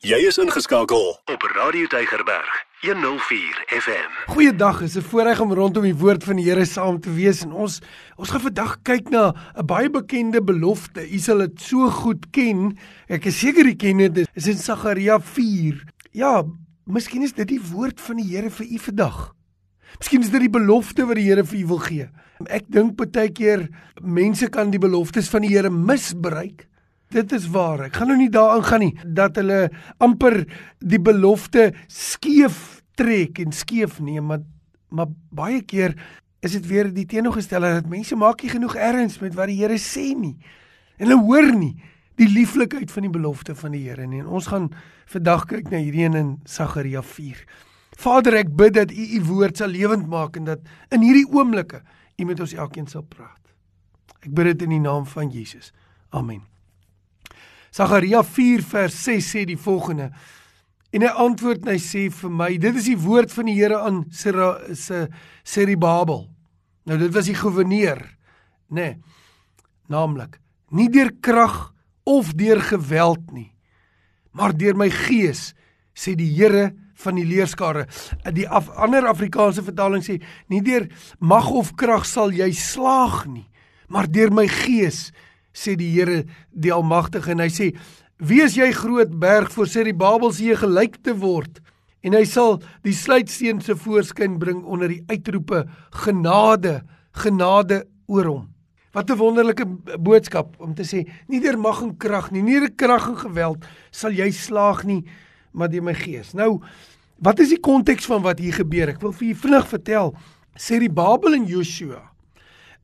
Jy is ingeskakel op Radio Deigerberg 104 FM. Goeiedag, is 'n voorreg om rondom die woord van die Here saam te wees en ons ons gaan vandag kyk na 'n baie bekende belofte. U sal dit so goed ken. Ek is seker u ken dit. Dit is in Sagaria 4. Ja, miskien is dit die woord van die Here vir u vandag. Miskien is dit die belofte wat die Here vir u wil gee. Ek dink baie keer mense kan die beloftes van die Here misbruik Dit is waar. Ek gaan nou nie daarin gaan nie dat hulle amper die belofte skeef trek en skeef neem, maar maar baie keer is dit weer die teenoorgestelde dat mense maak nie genoeg erns met wat die Here sê nie. En hulle hoor nie die lieflikheid van die belofte van die Here nie. En ons gaan vandag kyk na hierdie een in Sagaria 4. Vader, ek bid dat U U woord sal lewend maak en dat in hierdie oomblikke U met ons elkeen sal praat. Ek bid dit in die naam van Jesus. Amen. Sagaria 4 vers 6 sê die volgende. En hy antwoord en hy sê vir my, dit is die woord van die Here aan se Seribabel. Nou dit was die goewerneur, nê. Nee, naamlik, nie deur krag of deur geweld nie, maar deur my gees, sê die Here van die leerskare. Die af, ander Afrikaanse vertaling sê, nie deur mag of krag sal jy slaag nie, maar deur my gees sê die Here die Almagtige en hy sê wie is jy groot berg voor sê die Babelsee gelyk te word? En hy sal die sluitsteen se voorskyn bring onder die uitroepe genade genade oor hom. Wat 'n wonderlike boodskap om te sê nie deur mag en krag nie nie deur krag en geweld sal jy slaag nie maar deur my gees. Nou wat is die konteks van wat hier gebeur? Ek wil vir julle vinnig vertel sê die Babel en Joshua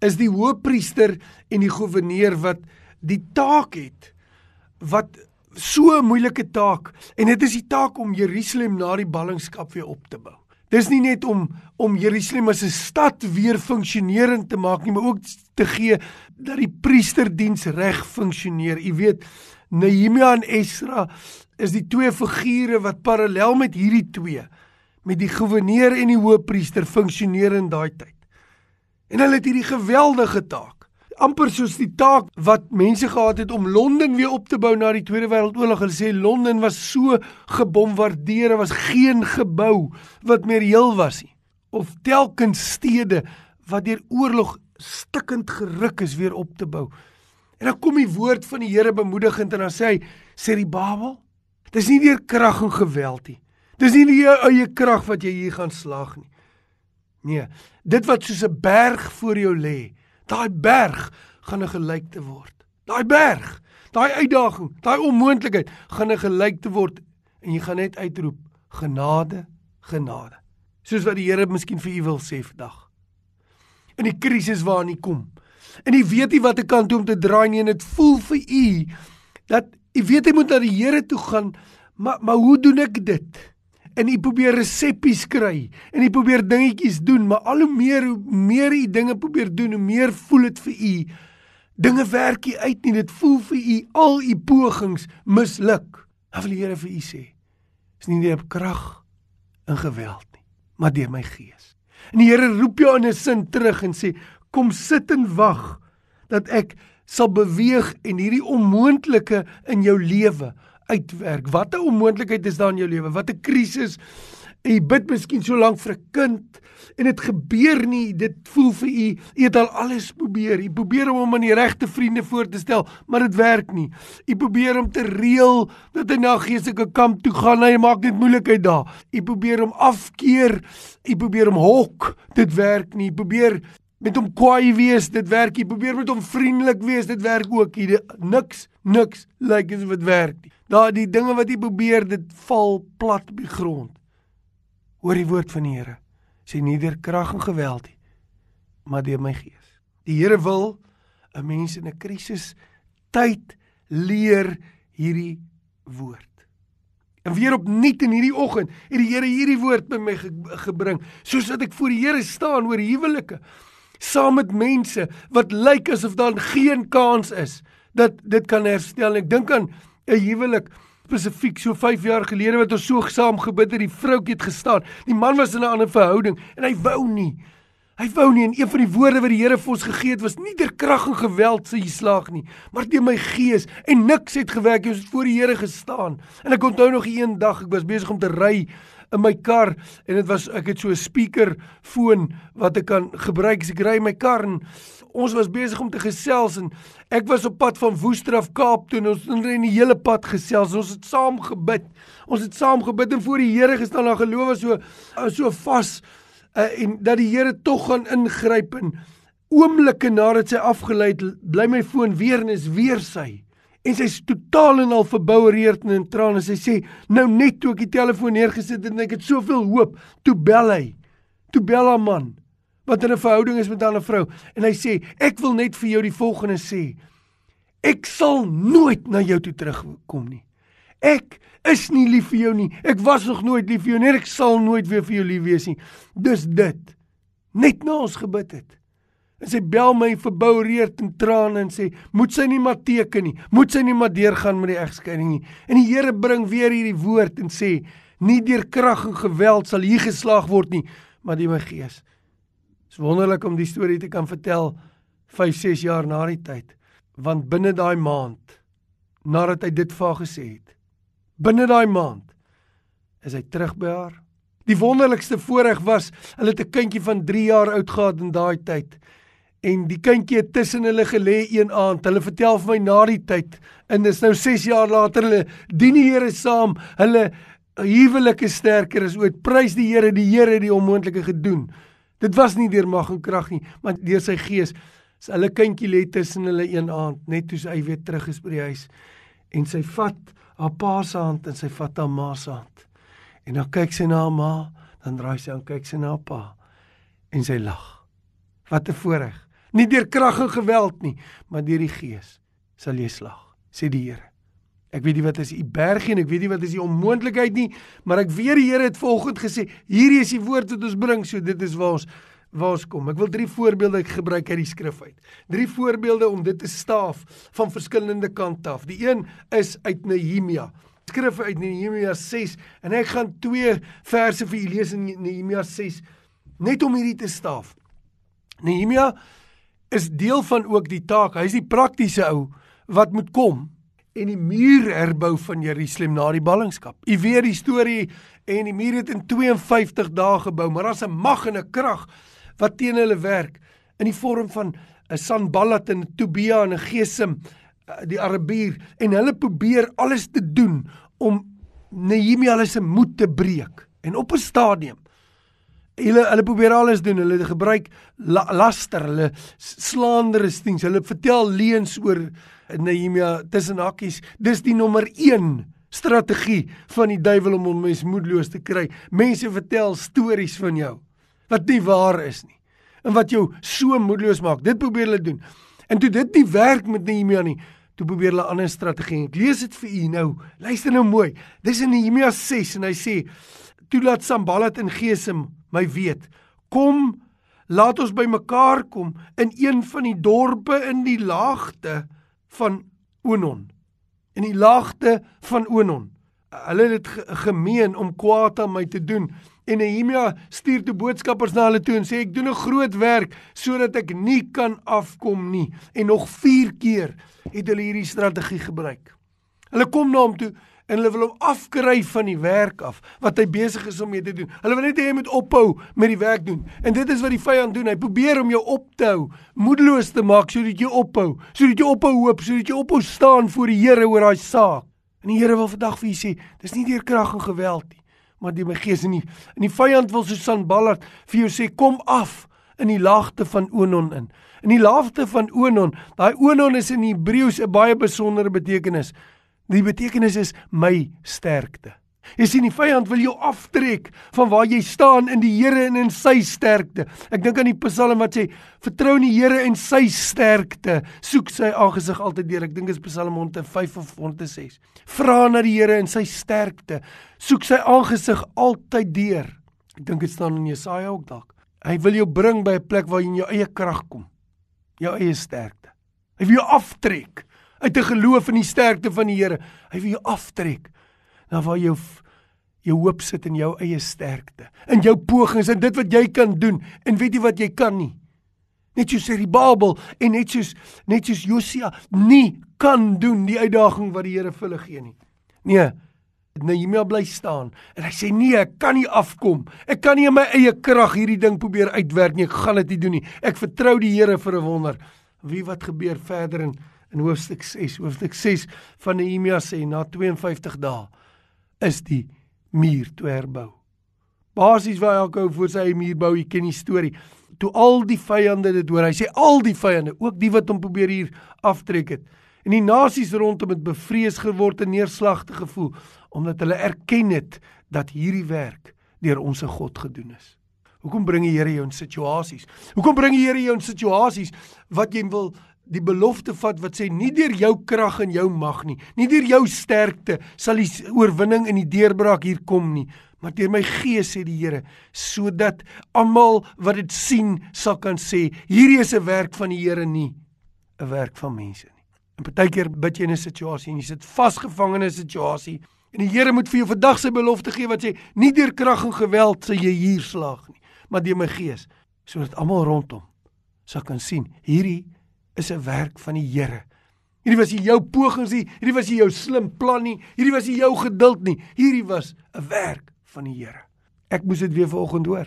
is die hoofpriester en die goewerneur wat die taak het wat so 'n moeilike taak en dit is die taak om Jerusalem na die ballingskap weer op te bou. Dis nie net om om Jerusalem as 'n stad weer funksionerend te maak nie, maar ook te gee dat die priesterdiens reg funksioneer. U weet, Nehemia en Esra is die twee figure wat parallel met hierdie twee met die goewerneur en die hoofpriester funksioneer in daai tyd. En hulle het hierdie geweldige taak. amper soos die taak wat mense gehad het om Londen weer op te bou na die Tweede Wêreldoorlog. Hulle sê Londen was so gebombardeer, daar was geen gebou wat meer heel was nie. Of telkens stede wat deur oorlog stikkend geruk is weer op te bou. En dan kom die woord van die Here bemoedigend en dan sê hy, sê die Babel, dis nie deur krag en geweld nie. Dis nie jou eie krag wat jy hier gaan slag nie. Nee, dit wat soos 'n berg voor jou lê, daai berg gaan 'n gelykte word. Daai berg, daai uitdaging, daai onmoontlikheid gaan 'n gelykte word en jy gaan net uitroep genade, genade. Soos wat die Here miskien vir u wil sê vandag. In die krisis waarin u kom. En u weet nie watter kant toe om te draai nie en dit voel vir u dat u weet jy moet na die Here toe gaan, maar maar hoe doen ek dit? En jy probeer reseppies kry en jy probeer dingetjies doen, maar al hoe meer hoe meer jy dinge probeer doen, hoe meer voel dit vir u dinge werk nie uit nie. Dit voel vir u al u pogings misluk. Dan wil die Here vir u sê, is nie deur krag en geweld nie, maar deur my gees. En die Here roep jou in 'n sin terug en sê, kom sit en wag dat ek sal beweeg en hierdie onmoontlike in jou lewe uitwerk. Wat 'n onmoontlikheid is daar in jou lewe? Wat 'n krisis. Jy bid miskien so lank vir 'n kind en dit gebeur nie. Dit voel vir u, u het al alles probeer. U probeer om hom aan die regte vriende voor te stel, maar dit werk nie. U probeer om te reël dat hy na geestelike kamp toe gaan, hy maak dit moeilikheid daar. U probeer hom afkeer. U probeer hom hok. Dit werk nie. U probeer met hom kwaai wees, dit werk. Jy probeer met hom vriendelik wees, dit werk ook. Jy niks, niks lyk like, asof dit werk nie. Daar die dinge wat jy probeer, dit val plat op die grond. Hoor die woord van die Here. Sê nie deur krag en geweld nie, maar deur my gees. Die Here wil 'n mens in 'n krisis tyd leer hierdie woord. En weer opnuut in hierdie oggend het die Here hierdie woord by my ge gebring, soos wat ek voor die Here staan oor huwelike saam met mense wat lyk asof daar geen kans is dat dit kan herstel. Ek dink aan 'n huwelik spesifiek so 5 jaar gelede wat ons so saam gebid het, die vroutjie het gestaan. Die man was in 'n ander verhouding en hy wou nie. Hy wou nie en een van die woorde wat die Here vir ons gegee het was nie deur krag en geweld sou jy slaag nie, maar deur my gees en niks het gewerk jy het voor die Here gestaan. En ek onthou nog een dag ek was besig om te ry in my kar en dit was ek het so 'n speaker foon wat ek kan gebruik as ek ry my kar en ons was besig om te gesels en ek was op pad van Woestraf Kaap toe en ons het in die hele pad gesels. Ons het saam gebid. Ons het saam gebid en voor die Here gestaan. En geloof was so so vas uh, en dat die Here tog gaan ingryp en oomblikke nadat sy afgelei het bly my foon weer en is weer sy. En sy's totaal en al verboureerd en in trane. Sy sê nou net toe ek die telefoon neergesit het en ek het soveel hoop toe bel hy. Toe bel haar man wat in 'n verhouding is met 'n ander vrou. En hy sê ek wil net vir jou die volgende sê. Ek sal nooit na jou toe terugkom nie. Ek is nie lief vir jou nie. Ek was nog nooit lief vir jou nie ek sal nooit weer vir jou lief wees nie. Dis dit net na ons gebid het en sy bel my verboureerd en trane en sê moet sy nie maar teken nie. Moet sy nie maar deurgaan met die egskeiding nie. En die Here bring weer hierdie woord en sê nie deur krag en geweld sal hier geslaag word nie maar deur my gees is wonderlik om die storie te kan vertel 5, 6 jaar na die tyd. Want binne daai maand nadat hy dit vir haar gesê het, binne daai maand is hy terug by haar. Die wonderlikste voorreg was, hulle het 'n kindjie van 3 jaar oud gehad in daai tyd. En die kindjie het tussen hulle gelê een aand. Hulle vertel vir my na die tyd en dis nou 6 jaar later hulle dien die Here saam. Hulle huwelik is sterker as ooit. Prys die Here, die Here het die onmoontlike gedoen. Dit was nie deur mag en krag nie, maar deur sy gees. Sy hulle kindjie lê tussen hulle een aand, net toe sy weer terug is by die huis. En sy vat haar pa se hand en sy vat haar ma se hand. En dan kyk sy na haar ma, dan draai sy aan kyk sy na haar pa en sy lag. Wat 'n voorreg. Nie deur krag en geweld nie, maar deur die gees sal jy slag, sê die Here. Ek weet nie wat is u bergie en ek weet nie wat is die onmoontlikheid nie, maar ek weet die Here het vanoggend gesê, hierdie is die woord wat ons bring, so dit is waar ons waar ons kom. Ek wil drie voorbeelde gebruik uit die skrif uit. Drie voorbeelde om dit te staaf van verskillende kante af. Die een is uit Nehemia. Skrif uit Nehemia 6 en ek gaan twee verse vir u lees in Nehemia 6 net om hierdie te staaf. Nehemia is deel van ook die taak. Hy is die praktiese ou wat moet kom en die muur herbou van Jerusalem na die ballingskap. U weet die storie en die muur het in 52 dae gebou, maar daar's 'n mag en 'n krag wat teen hulle werk in die vorm van 'n Sanballat en Tobia en 'n Gesem eh, die Arabier en hulle probeer alles te doen om Nehemia se moed te breek. En op 'n stadium hulle hulle probeer alles doen. Hulle gebruik la, laster, hulle slaanderings, hulle vertel leuns oor Nehemia tussen hakkies. Dis die nommer 1 strategie van die duiwel om 'n mens moedeloos te kry. Mense vertel stories van jou wat nie waar is nie en wat jou so moedeloos maak. Dit probeer hulle doen. En toe dit nie werk met Nehemia nie, toe probeer hulle 'n ander strategie. Ek lees dit vir u nou. Luister nou mooi. Dis in Nehemia 6 en hy sê: "Toe laat Sambalat en Gesem my weet. Kom, laat ons bymekaar kom in een van die dorpe in die laagte van Onon. In die laagte van Onon. Hulle het gemeen om kwaad aan my te doen. En Nehemia stuur toe boodskappers na hulle toe en sê ek doen 'n groot werk sodat ek nie kan afkom nie. En nog 4 keer het hulle hierdie strategie gebruik. Hulle kom na hom toe en hulle wil hom afkry van die werk af wat hy besig is om mee te doen. Hulle wil net hê hy moet ophou met die werk doen. En dit is wat die vyand doen. Hy probeer om jou op te hou, moedeloos te maak sodat jy ophou, sodat jy ophou hoop, sodat jy ophou staan voor die Here oor daai saak. En die Here wil vandag vir u sê, dis nie deur krag en geweld nie, maar deur my gees en nie. En die vyand wil so Sanballat vir jou sê, kom af in die laagte van Onon in. In die laagte van Onon, daai Onon is in Hebreëus 'n baie besondere betekenis. Die betekenis is my sterkte. Jy sien die vyand wil jou aftrek van waar jy staan in die Here en in sy sterkte. Ek dink aan die Psalm wat sê vertrou in die Here en sy sterkte, soek sy aangesig altyd deur. Ek dink dit is Psalm 105 of 106. Vra na die Here en sy sterkte, soek sy aangesig altyd deur. Ek dink dit staan in Jesaja ook dalk. Hy wil jou bring by 'n plek waar jy in jou eie krag kom. Jou eie sterkte. Hy wil jou aftrek uit 'n geloof in die sterkte van die Here. Hy wil jou aftrek na waar jou jou hoop sit in jou eie sterkte, in jou pogings en dit wat jy kan doen en weet jy wat jy kan nie. Net soos die Babel en net soos net soos Josia nie kan doen die uitdaging wat die Here vir hulle gee nie. Nee, Nehemia bly staan en hy sê nee, ek kan nie afkom. Ek kan nie in my eie krag hierdie ding probeer uitwerk nie. Ek gaan dit nie doen nie. Ek vertrou die Here vir 'n wonder. Wie wat gebeur verder in in hoofstuk 6? Hoofstuk 6 van Nehemia sê na 52 dae is die muur toe herbou. Basies waar elke ou voor sy muur bou, jy ken die storie. Toe al die vyande dit hoor, hy sê al die vyande, ook die wat hom probeer hier aftrek het. En die nasies rondom het bevrees geword en neerslagtig gevoel omdat hulle erken het dat hierdie werk deur ons se God gedoen is. Hoekom bring die Here jou in situasies? Hoekom bring die Here jou in situasies wat jy wil die belofte vat wat sê nie deur jou krag en jou mag nie, nie deur jou sterkte sal die oorwinning en die deurbraak hier kom nie, maar deur my gees sê die Here, sodat almal wat dit sien sal kan sê, hierdie is 'n werk van die Here nie 'n werk van mense nie. En partykeer bid jy in 'n situasie en jy sit vasgevang in 'n situasie en die Here moet vir jou vandag sy belofte gee wat sê nie deur krag en geweld sal jy hier slaag nie, maar deur my gees, sodat almal rondom sal kan sien hierdie is 'n werk van die Here. Hierdie was nie jou pogings nie, hierdie was nie jou slim plan nie, hierdie was nie jou geduld nie. Hierdie was 'n werk van die Here. Ek moes dit weer vanoggend hoor.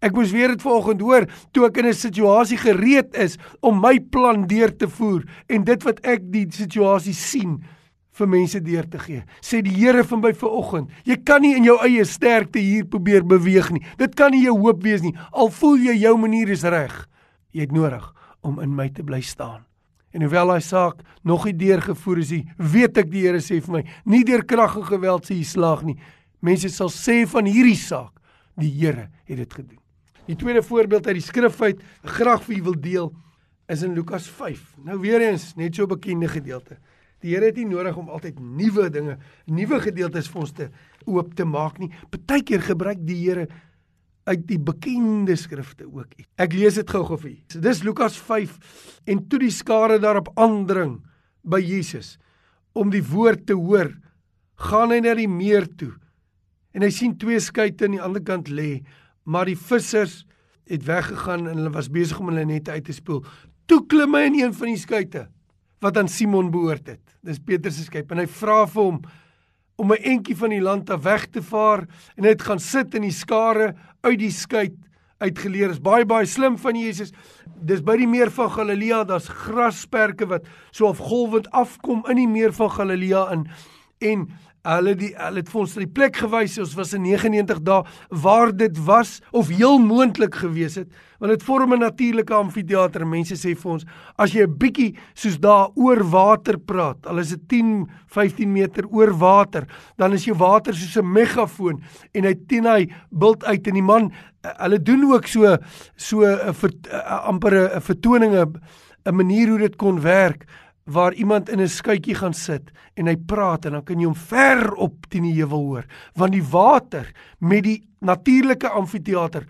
Ek moes weer dit vanoggend hoor toe ek in 'n situasie gereed is om my plan deur te voer en dit wat ek die situasie sien vir mense deur te gee. Sê die Here vir my vanoggend, jy kan nie in jou eie sterkte hier probeer beweeg nie. Dit kan nie jou hoop wees nie. Al voel jy jou manier is reg. Jy het nodig om in my te bly staan. En hoewel daai saak nog nie deurgevoer is nie, weet ek die Here sê vir my, nie deur krag en geweld sê jy slaag nie. Mense sal sê van hierdie saak, die Here het dit gedoen. Die tweede voorbeeld uit die skrif uit, graag vir u wil deel, is in Lukas 5. Nou weer eens, net so 'n bekende gedeelte. Die Here het nie nodig om altyd nuwe dinge, nuwe gedeeltes vir ons te oop te maak nie. Partykeer gebruik die Here uit die bekende skrifte ook iets. Ek lees dit gou-gou vir julle. Dis Lukas 5 en toe die skare daarop aandring by Jesus om die woord te hoor, gaan hy na die meer toe. En hy sien twee skuite aan die ander kant lê, maar die vissers het weggegaan en hulle was besig om hulle nette uit te spoel. Toe klim hy in een van die skuite wat aan Simon behoort het. Dis Petrus se skip en hy vra vir hom om 'n entjie van die land af weg te vaar en net gaan sit in die skare uit die skei uitgeleer is baie baie slim van Jesus. Dis by die meer van Galilea, daar's grasperke wat so of golwend afkom in die meer van Galilea in en hulle die hulle het vir ons die plek gewys ons was in 99 dae waar dit was of heel moontlik gewees het. Want dit vorm 'n natuurlike amfitheater. Mense sê vir ons as jy 'n bietjie soos daar oor water praat al is dit 10 15 meter oor water dan is jou water soos 'n megafoon en hy teen hy bult uit en die man hulle doen ook so so 'n amper 'n vertoninge 'n manier hoe dit kon werk waar iemand in 'n skuitjie gaan sit en hy praat en dan kan jy hom ver op teen die heuwel hoor. Want die water met die natuurlike amfitheater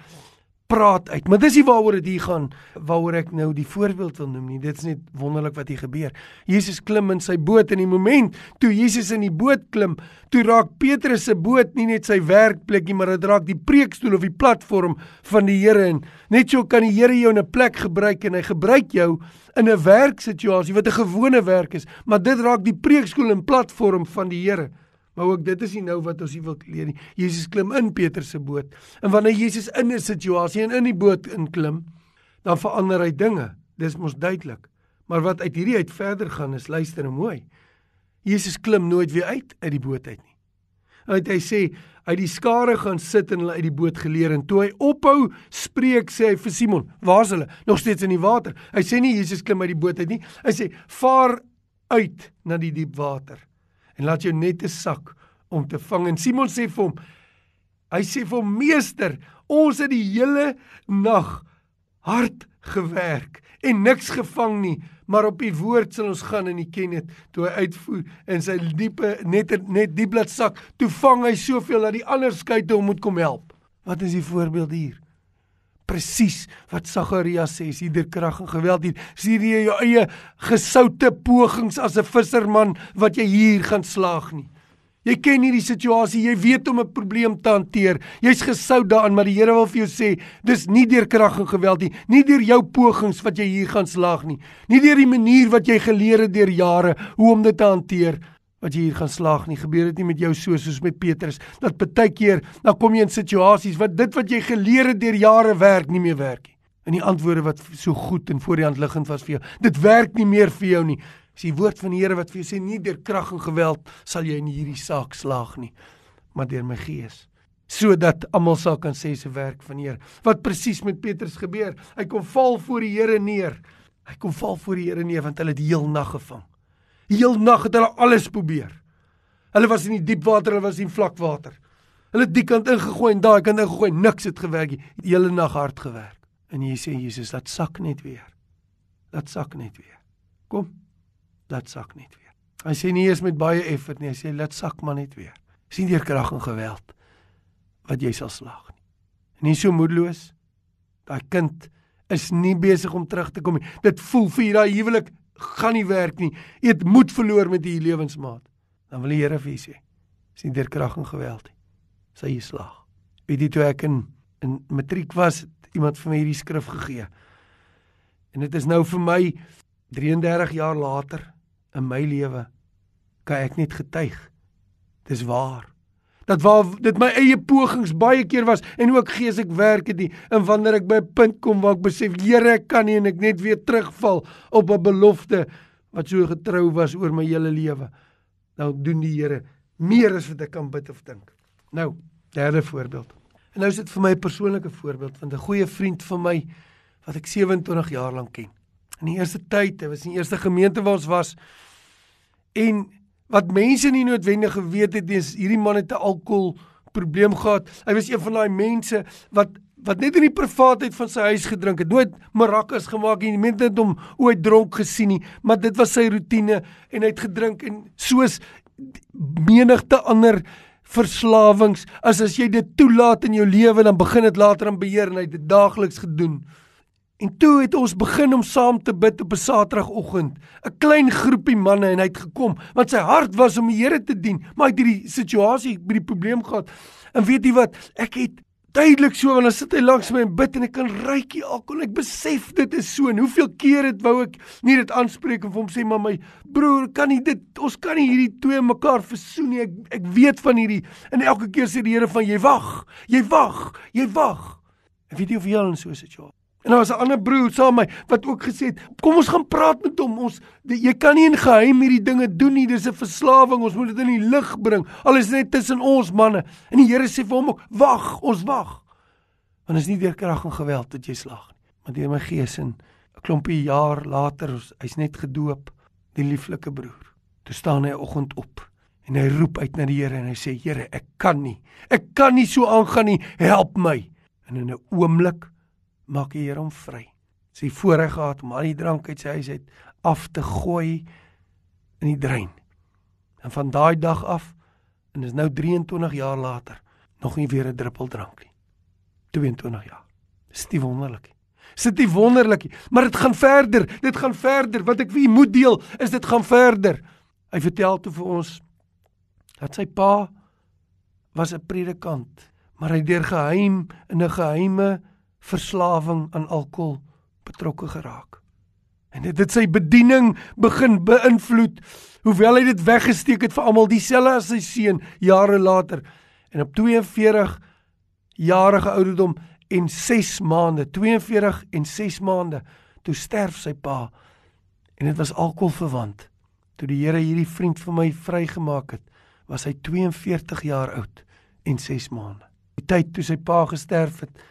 praat uit. Maar dis nie waaroor dit hier gaan waaroor ek nou die voorbeeld wil noem nie. Dit is net wonderlik wat hier gebeur. Jesus klim in sy boot en in die oomblik toe Jesus in die boot klim, toe raak Petrus se boot nie net sy werkplek nie, maar dit raak die preekstoel of die platform van die Here en net so kan die Here jou in 'n plek gebruik en hy gebruik jou in 'n werksituasie wat 'n gewone werk is, maar dit raak die preekstoel en platform van die Here. Maar ook dit is nie nou wat ons hier wil leer nie. Jesus klim in Petrus se boot. En wanneer Jesus in 'n situasie en in die boot inklim, dan verander hy dinge. Dis mos duidelik. Maar wat uit hierdie uit verder gaan is luister en mooi. Jesus klim nooit weer uit uit die boot uit nie. Hy hy sê uit die skare gaan sit en hulle uit die boot geleer en toe hy ophou spreek sê hy vir Simon, "Waar's hulle? Nog steeds in die water." Hy sê nie Jesus klim uit die boot uit nie. Hy sê, "Vaar uit na die diep water." En laat jou net te sak om te vang. En Simon sê vir hom, hy sê vir hom, meester, ons het die hele nag hard gewerk en niks gevang nie, maar op u woord sal ons gaan en u ken dit. Toe hy uitvoer in sy diepe net net diep laat sak, toe vang hy soveel dat die ander skuite hom moet kom help. Wat is die voorbeeld hier? Presies wat Sagaria sê, is hier krag en geweld hier. Sien jy jou eie gesoute pogings as 'n visserman wat jy hier gaan slaag nie. Jy ken hierdie situasie, jy weet om 'n probleem te hanteer. Jy's gesou daarin, maar die Here wil vir jou sê, dis nie deur krag en geweld nie, nie deur jou pogings wat jy hier gaan slaag nie. Nie deur die manier wat jy geleer het deur jare hoe om dit te hanteer wat jy hier gaan slaag nie. Gebeur dit nie met jou so soos met Petrus dat baie keer dan kom jy in situasies wat dit wat jy geleer het deur jare werk nie meer werk nie. En die antwoorde wat so goed en voor die hand liggend was vir jou, dit werk nie meer vir jou nie. Dis die woord van die Here wat vir jou sê nie deur krag en geweld sal jy in hierdie saak slaag nie, maar deur my gees sodat almal sal kan sê se werk van Heer. Wat presies met Petrus gebeur? Hy kom val voor die Here neer. Hy kom val voor die Here neer want hulle het die heel nag gevang. Heel nag het hulle alles probeer. Hulle was in die diep water, hulle was in vlak water. Hulle het die kant ingegooi en daai kant ingegooi, niks het gewerk nie. Die hele nag hard gewerk. En jy sê Jesus, laat sak net weer. Laat sak net weer. Kom laat sak net weer. Hy sê nie eers met baie effort nie, hy sê laat sak maar net weer. Sien deur krag en geweld wat jy sal slaag nie. En nie so moedeloos. Daai kind is nie besig om terug te kom nie. Dit voel vir daai huwelik gaan nie werk nie. Jy het moed verloor met hierdie lewensmaat. Dan wil die Here vir jou sê, sien deur krag en geweld sal jy slaag. Weet jy toe ek in in matriek was, iemand vir my hierdie skrif gegee. En dit is nou vir my 33 jaar later in my lewe kan ek net getuig. Dis waar. Dat waar dit my eie pogings baie keer was en ook geeslik werk het nie. En wanneer ek by 'n punt kom waar ek besef Here, ek kan nie en ek net weer terugval op 'n belofte wat so getrou was oor my hele lewe. Nou doen die Here meer as wat ek kan bid of dink. Nou, derde voorbeeld. En nou is dit vir my 'n persoonlike voorbeeld van 'n goeie vriend van my wat ek 27 jaar lank ken in die eerste tyd, dit was die eerste gemeente waar ons was. En wat mense nie noodwendig geweet het is hierdie man het 'n alkohol probleem gehad. Hy was een van daai mense wat wat net in die privaatheid van sy huis gedrink het. Nooit marakas gemaak nie. Mense het hom ooit dronk gesien nie, maar dit was sy rotine en hy het gedrink en soos menigte ander verslawings, as as jy dit toelaat in jou lewe dan begin dit later aan beheer en hy het dit daagliks gedoen. En toe het ons begin om saam te bid op 'n Saterdagoggend. 'n Klein groepie manne en hy het gekom want sy hart was om die Here te dien, maar hy het hierdie situasie by die probleem gehad. En weet jy wat? Ek het duidelik so wanneer sit hy langs my en bid en ek kan ruik die alkohol. Ek besef dit is so. En hoeveel keer het wou ek nie dit aanspreek en vir hom sê maar my broer, kan nie dit ons kan nie hierdie twee mekaar versoen nie. Ek ek weet van hierdie en elke keer sê die Here van jy wag. Jy wag. Jy wag. En weet jy of jy al in so 'n situasie En daar was 'n ander broer saam met my wat ook gesê het, "Kom ons gaan praat met hom. Ons die, jy kan nie in geheim hierdie dinge doen nie. Dis 'n verslawing. Ons moet dit in die lig bring. Al is dit net tussen ons manne." En die Here sê vir hom ook, "Wag, ons wag." Want is nie deur krag en geweld dat jy slag nie, maar deur my gees en 'n klompie jaar later, hy's net gedoop, die lieflike broer. Toe staan hy 'n oggend op en hy roep uit na die Here en hy sê, "Here, ek kan nie. Ek kan nie so aangaan nie. Help my." En in 'n oomblik maak die Here hom vry. Sy voorreg gehad om al die drank uit sy huis uit af te gooi in die drein. En van daai dag af en dis nou 23 jaar later nog nie weer 'n druppel drank nie. 22 jaar. Dis die wonderlik. Dis die wonderlik, maar dit gaan verder. Dit gaan verder. Wat ek vir u moet deel is dit gaan verder. Hy vertel toe vir ons dat sy pa was 'n predikant, maar hy deur geheim in 'n geheime verslawing aan alkohol betrokke geraak. En dit het sy bediening begin beïnvloed, hoewel hy dit weggesteek het vir almal dieselfde as sy seun jare later. En op 42 jarige ouderdom en 6 maande, 42 en 6 maande, toe sterf sy pa. En dit was alkoholverwant. Toe die Here hierdie vriend vir my vrygemaak het, was hy 42 jaar oud en 6 maande. Die tyd toe sy pa gesterf het,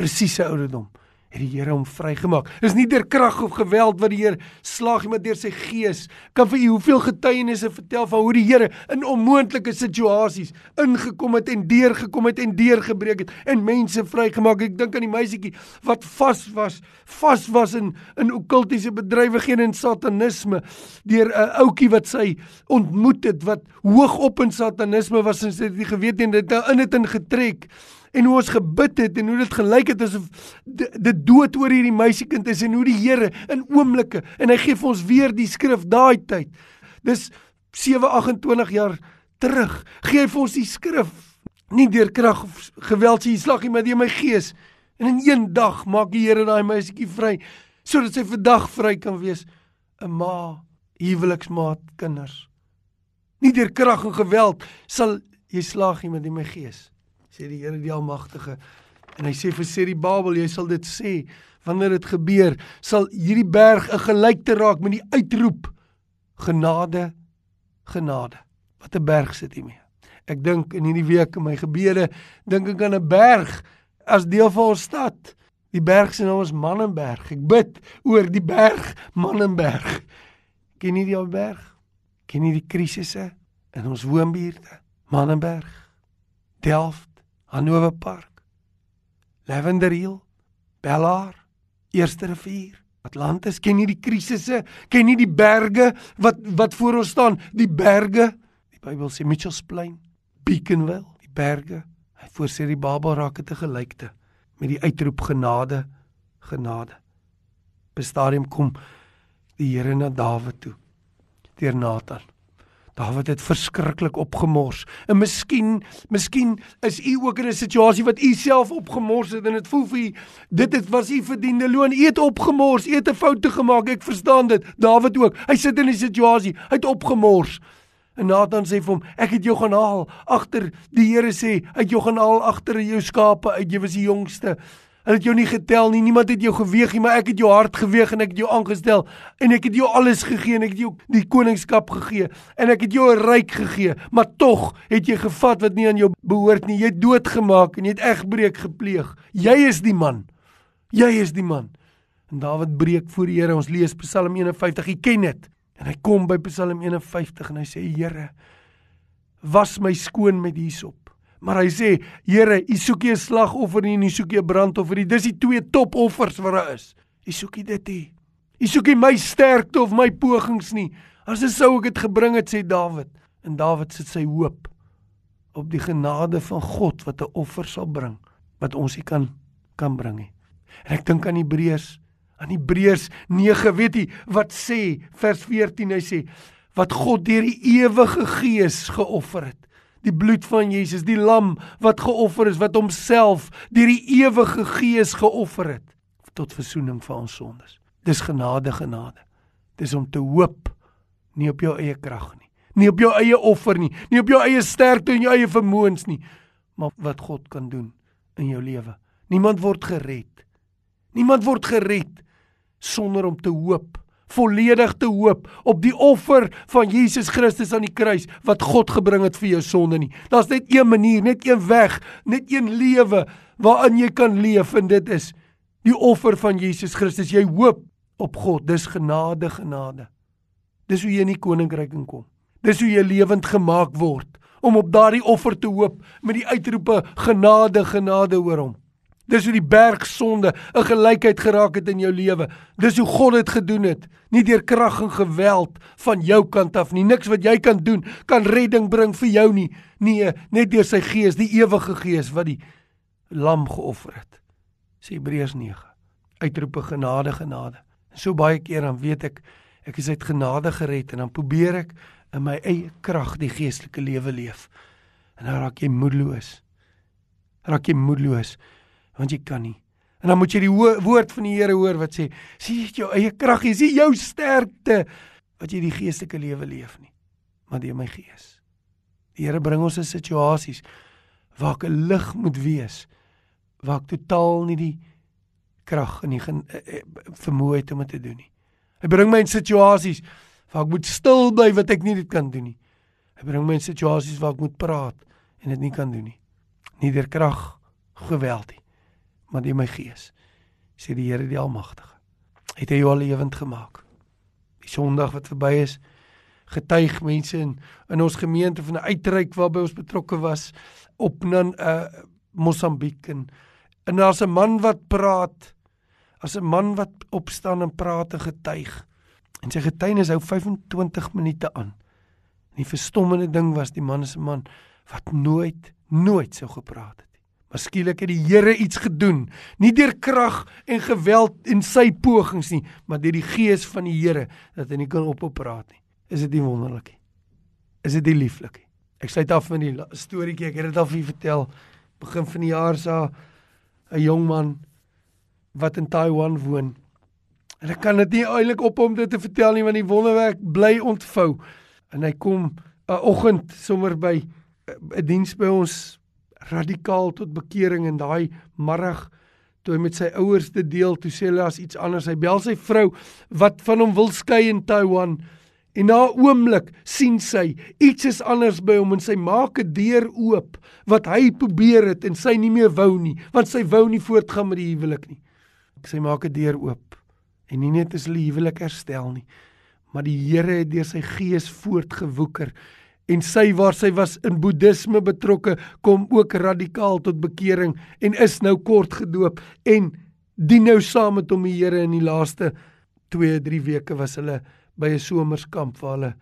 presiese ouderdom het die Here hom vrygemaak. Dis nie deur krag of geweld wat die Here slaag nie, maar deur sy gees. Kan vir u hoeveel getuienisse vertel van hoe die Here in onmoontlike situasies ingekom het en deurgekom het en deurgebreek het en mense vrygemaak. Ek dink aan die meisietjie wat vas was, vas was in in okkultiese bedrywighede en satanisme deur 'n ouetjie wat sy ontmoet het wat hoog op in satanisme was en sy het nie geweet nie dit in het ingetrek en hoe ons gebid het en hoe dit gelyk het asof dit dood oor hierdie meisiekind is en hoe die Here in oomblikke en hy gee vir ons weer die skrif daai tyd. Dis 728 jaar terug. Gee vir ons die skrif. Nie deur krag of geweld jy slag nie, maar deur my gees. En in een dag maak die Here daai meisietjie vry sodat sy vandag vry kan wees 'n ma, huweliksmaat, kinders. Nie deur krag en geweld sal jy slaag nie met my gees, sê die Here die Almagtige. En hy sê vir Seri Babel, jy sal dit sê wanneer dit gebeur, sal hierdie berg 'n gelyk te raak met die uitroep genade, genade. Wat 'n berg sit hier mee. Ek dink in hierdie week in my gebede, dink ek aan 'n berg as deel van ons stad. Die berg se naam is Mannenberg. Ek bid oor die berg Mannenberg. Ken jy die berg? Ken jy die krisisse in ons woonbuurte? Mannenberg, Delft, Hannover Park, Lavender Hill, Bellaar, Eerste Rivier, Atlantis. Ken jy die krisisse? Ken jy die berge wat wat voor ons staan? Die berge. Die Bybel sê Mitchells Plain, Beaconville, die berge. Hy voorsê die Baba raak 'n gelykte met die uitroep genade genade. Op 'n stadium kom die Here na Dawid toe deur Nathan. Dawid het verskriklik opgemors. En miskien, miskien is u ook in 'n situasie wat u self opgemors het en dit voel vir u dit het was u verdiende loon. U het opgemors, u het 'n fout gemaak. Ek verstaan dit. Dawid ook. Hy sit in 'n situasie, hy het opgemors. En Nathan sê vir hom, ek het jou gaan haal agter die Here sê, ek het jou gaan haal agter jou skape uit, jy was die jongste. Hulle het jou nie getel nie, niemand het jou geweeg nie, maar ek het jou hart geweeg en ek het jou aangestel en ek het jou alles gegee en ek het jou die koningskap gegee en ek het jou 'n ryk gegee, maar tog het jy gevat wat nie aan jou behoort nie. Jy het doodgemaak en jy het egbreek gepleeg. Jy is die man. Jy is die man. En Dawid breek voor die Here. Ons lees Psalm 51. Jy ken dit. En hy kom by Psalm 51 en hy sê Here was my skoon met hysop. Maar hy sê Here, u soek nie 'n slagoffer nie, u soek nie 'n brandoffer nie. Dis die twee topoffers wat daar is. U soek nie dit nie. U soek nie my sterkte of my pogings nie. As dit sou ek dit gebring het sê Dawid. En Dawid sit sy hoop op die genade van God wat 'n offer sal bring wat ons nie kan kan bring nie. En ek dink aan Hebreërs aan Hebreërs 9 weet jy wat sê vers 14 hy sê wat God deur die ewige gees geoffer het die bloed van Jesus die lam wat geoffer is wat homself deur die ewige gees geoffer het tot verzoening van ons sondes. Dis genade genade. Dis om te hoop nie op jou eie krag nie nie op jou eie offer nie nie op jou eie sterkte en jou eie vermoëns nie maar wat God kan doen in jou lewe. Niemand word gered. Niemand word gered sonder om te hoop, volledig te hoop op die offer van Jesus Christus aan die kruis wat God gebring het vir jou sonde nie. Daar's net een manier, net een weg, net een lewe waarin jy kan leef en dit is die offer van Jesus Christus. Jy hoop op God. Dis genade, genade. Dis hoe jy in die koninkryk kan kom. Dis hoe jy lewend gemaak word om op daardie offer te hoop met die uitroepe genade, genade oor hom. Dis hoe die bergsonde 'n gelykheid geraak het in jou lewe. Dis hoe God dit gedoen het, nie deur krag en geweld van jou kant af nie. Niks wat jy kan doen kan redding bring vir jou nie. Nee, net deur sy Gees, die ewige Gees wat die lam geoffer het. Sê Hebreërs 9. Uitroepe genade, genade. En so baie keer dan weet ek ek is uit genade gered en dan probeer ek in my eie krag die geestelike lewe leef. En dan raak jy moedeloos. Raak jy moedeloos want jy kan nie. En dan moet jy die woord van die Here hoor wat sê: "Sien jy jou eie krag, jy sien jou sterkte wat jy die geestelike lewe leef nie, maar deur my gees." Die Here bring ons in situasies waar ek 'n lig moet wees, waar ek totaal nie die krag en die eh, eh, vermoë het om dit te doen nie. Hy bring my in situasies waar ek moet stil bly wat ek nie dit kan doen nie. Hy bring my in situasies waar ek moet praat en dit nie kan doen nie. Nie deur krag geweld nie maar deur my gees sê die Here die almagtige het hy jou al lewend gemaak. Die sonderdag wat verby is getuig mense in in ons gemeente van 'n uitreik waarby ons betrokke was op na uh, Mosambiek en en daar's 'n man wat praat as 'n man wat opstaan en praat en getuig. En sy getuienis hou 25 minute aan. En die verstommende ding was die man is 'n man wat nooit nooit sou gepraat het Maar skielik het die Here iets gedoen, nie deur krag en geweld en sy pogings nie, maar deur die gees van die Here dat hy nie kan ophou praat nie. Is dit nie wonderlik nie? Is dit nie lieflik nie? Ek sluit af met die storieetjie. Ek het dit al vir julle vertel. Begin van die jaar sa 'n jong man wat in Taiwan woon. En ek kan dit nie eintlik op hom dit te vertel nie want die wonderwerk bly ontvou. En hy kom 'n oggend sommer by 'n diens by ons radikaal tot bekering en daai middag toe hy met sy ouers dit deel, toe sê hulle as iets anders. Hy bel sy vrou wat van hom wil skei in Taiwan. En na 'n oomblik sien sy iets is anders by hom en sy maak 'n deur oop wat hy probeer het en sy nie meer wou nie, want sy wou nie voortgaan met die huwelik nie. Sy maak 'n deur oop en nie net is hulle huwelik herstel nie, maar die Here het deur sy gees voortgewoeker en sy waar sy was in boeddisme betrokke kom ook radikaal tot bekering en is nou kort gedoop en dien nou saam met hom die Here in die laaste 2 3 weke was hulle by 'n somerskamp waar hulle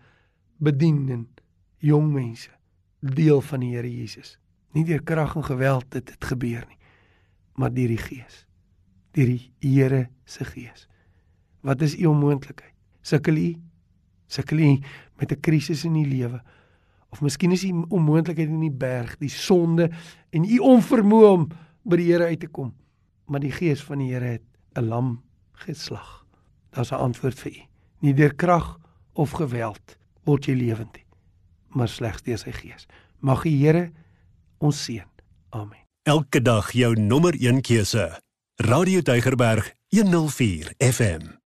bedien en jong mense deel van die Here Jesus nie deur krag en geweld het dit gebeur nie maar deur die gees deur die Here se gees. Wat is u onmoontlikheid? Sukkel u sukkel u met 'n krisis in u lewe of miskien is die onmoontlikheid in die berg, die sonde en u onvermoë om by die Here uit te kom. Maar die gees van die Here het 'n lam geslag. Daar's 'n antwoord vir u. Nie deur krag of geweld word jy lewend nie, maar slegs deur sy gees. Mag die Here ons seën. Amen. Elke dag jou nommer 1 keuse. Radio Deugerberg 104 FM.